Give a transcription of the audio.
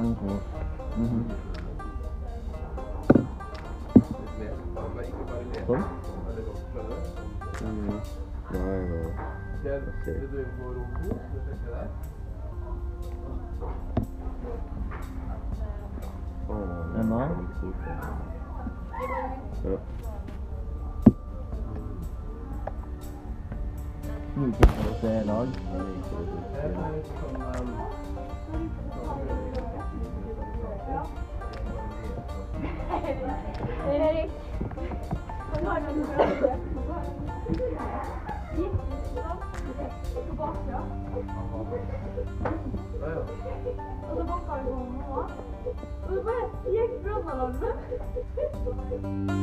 Thank you. Mm -hmm. i Mm. Nei, nå okay. Ennå? lag. Erik. Og så banka det på hånda. Og så bare gikk brannalarmen.